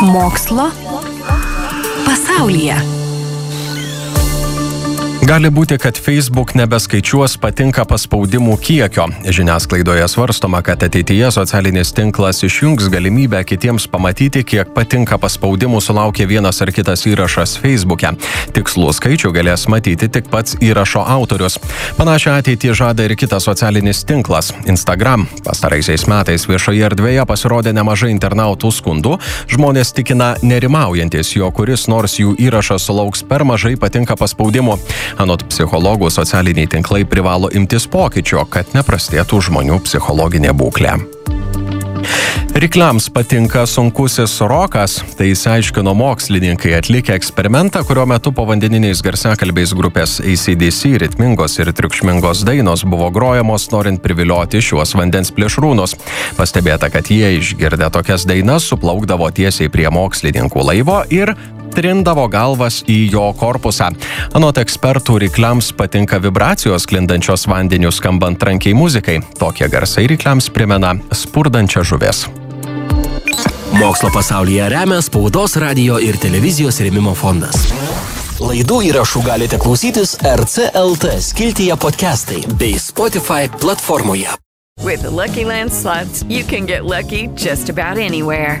Mokslo pasaulyje. Gali būti, kad Facebook nebeskaičiuos patinka paspaudimų kiekio. Žiniasklaidoje svarstoma, kad ateityje socialinis tinklas išjungs galimybę kitiems pamatyti, kiek patinka paspaudimų sulaukė vienas ar kitas įrašas Facebook'e. Tikslų skaičių galės matyti tik pats įrašo autorius. Panašią ateitį žada ir kitas socialinis tinklas - Instagram. Pastaraisiais metais viešoje erdvėje pasirodė nemažai internautų skundų. Žmonės tikina nerimaujantis, jo kuris nors jų įrašas sulauks per mažai patinka paspaudimų. Anot psichologų socialiniai tinklai privalo imtis pokyčio, kad neprastėtų žmonių psichologinė būklė. Rykliams patinka sunkusis rokas, tai įsiaiškino mokslininkai atlikę eksperimentą, kurio metu povandeniniais garsiakalbiais grupės ACDC ritmingos ir triukšmingos dainos buvo grojamos norint privilioti šiuos vandens plėšrūnus. Pastebėta, kad jie išgirdę tokias dainas suplaukdavo tiesiai prie mokslininkų laivo ir trindavo galvas į jo korpusą. Anot ekspertų, rykliams patinka vibracijos klindančios vandeniu skambant trankiai muzikai. Tokie garsai rykliams primena spurdančią žuvis. Mokslo pasaulyje remia spaudos, radio ir televizijos rėmimo fondas. Laidų įrašų galite klausytis RCLT skiltyje podcastai bei Spotify platformoje. With the Lucky Land slots, you can get lucky just about anywhere.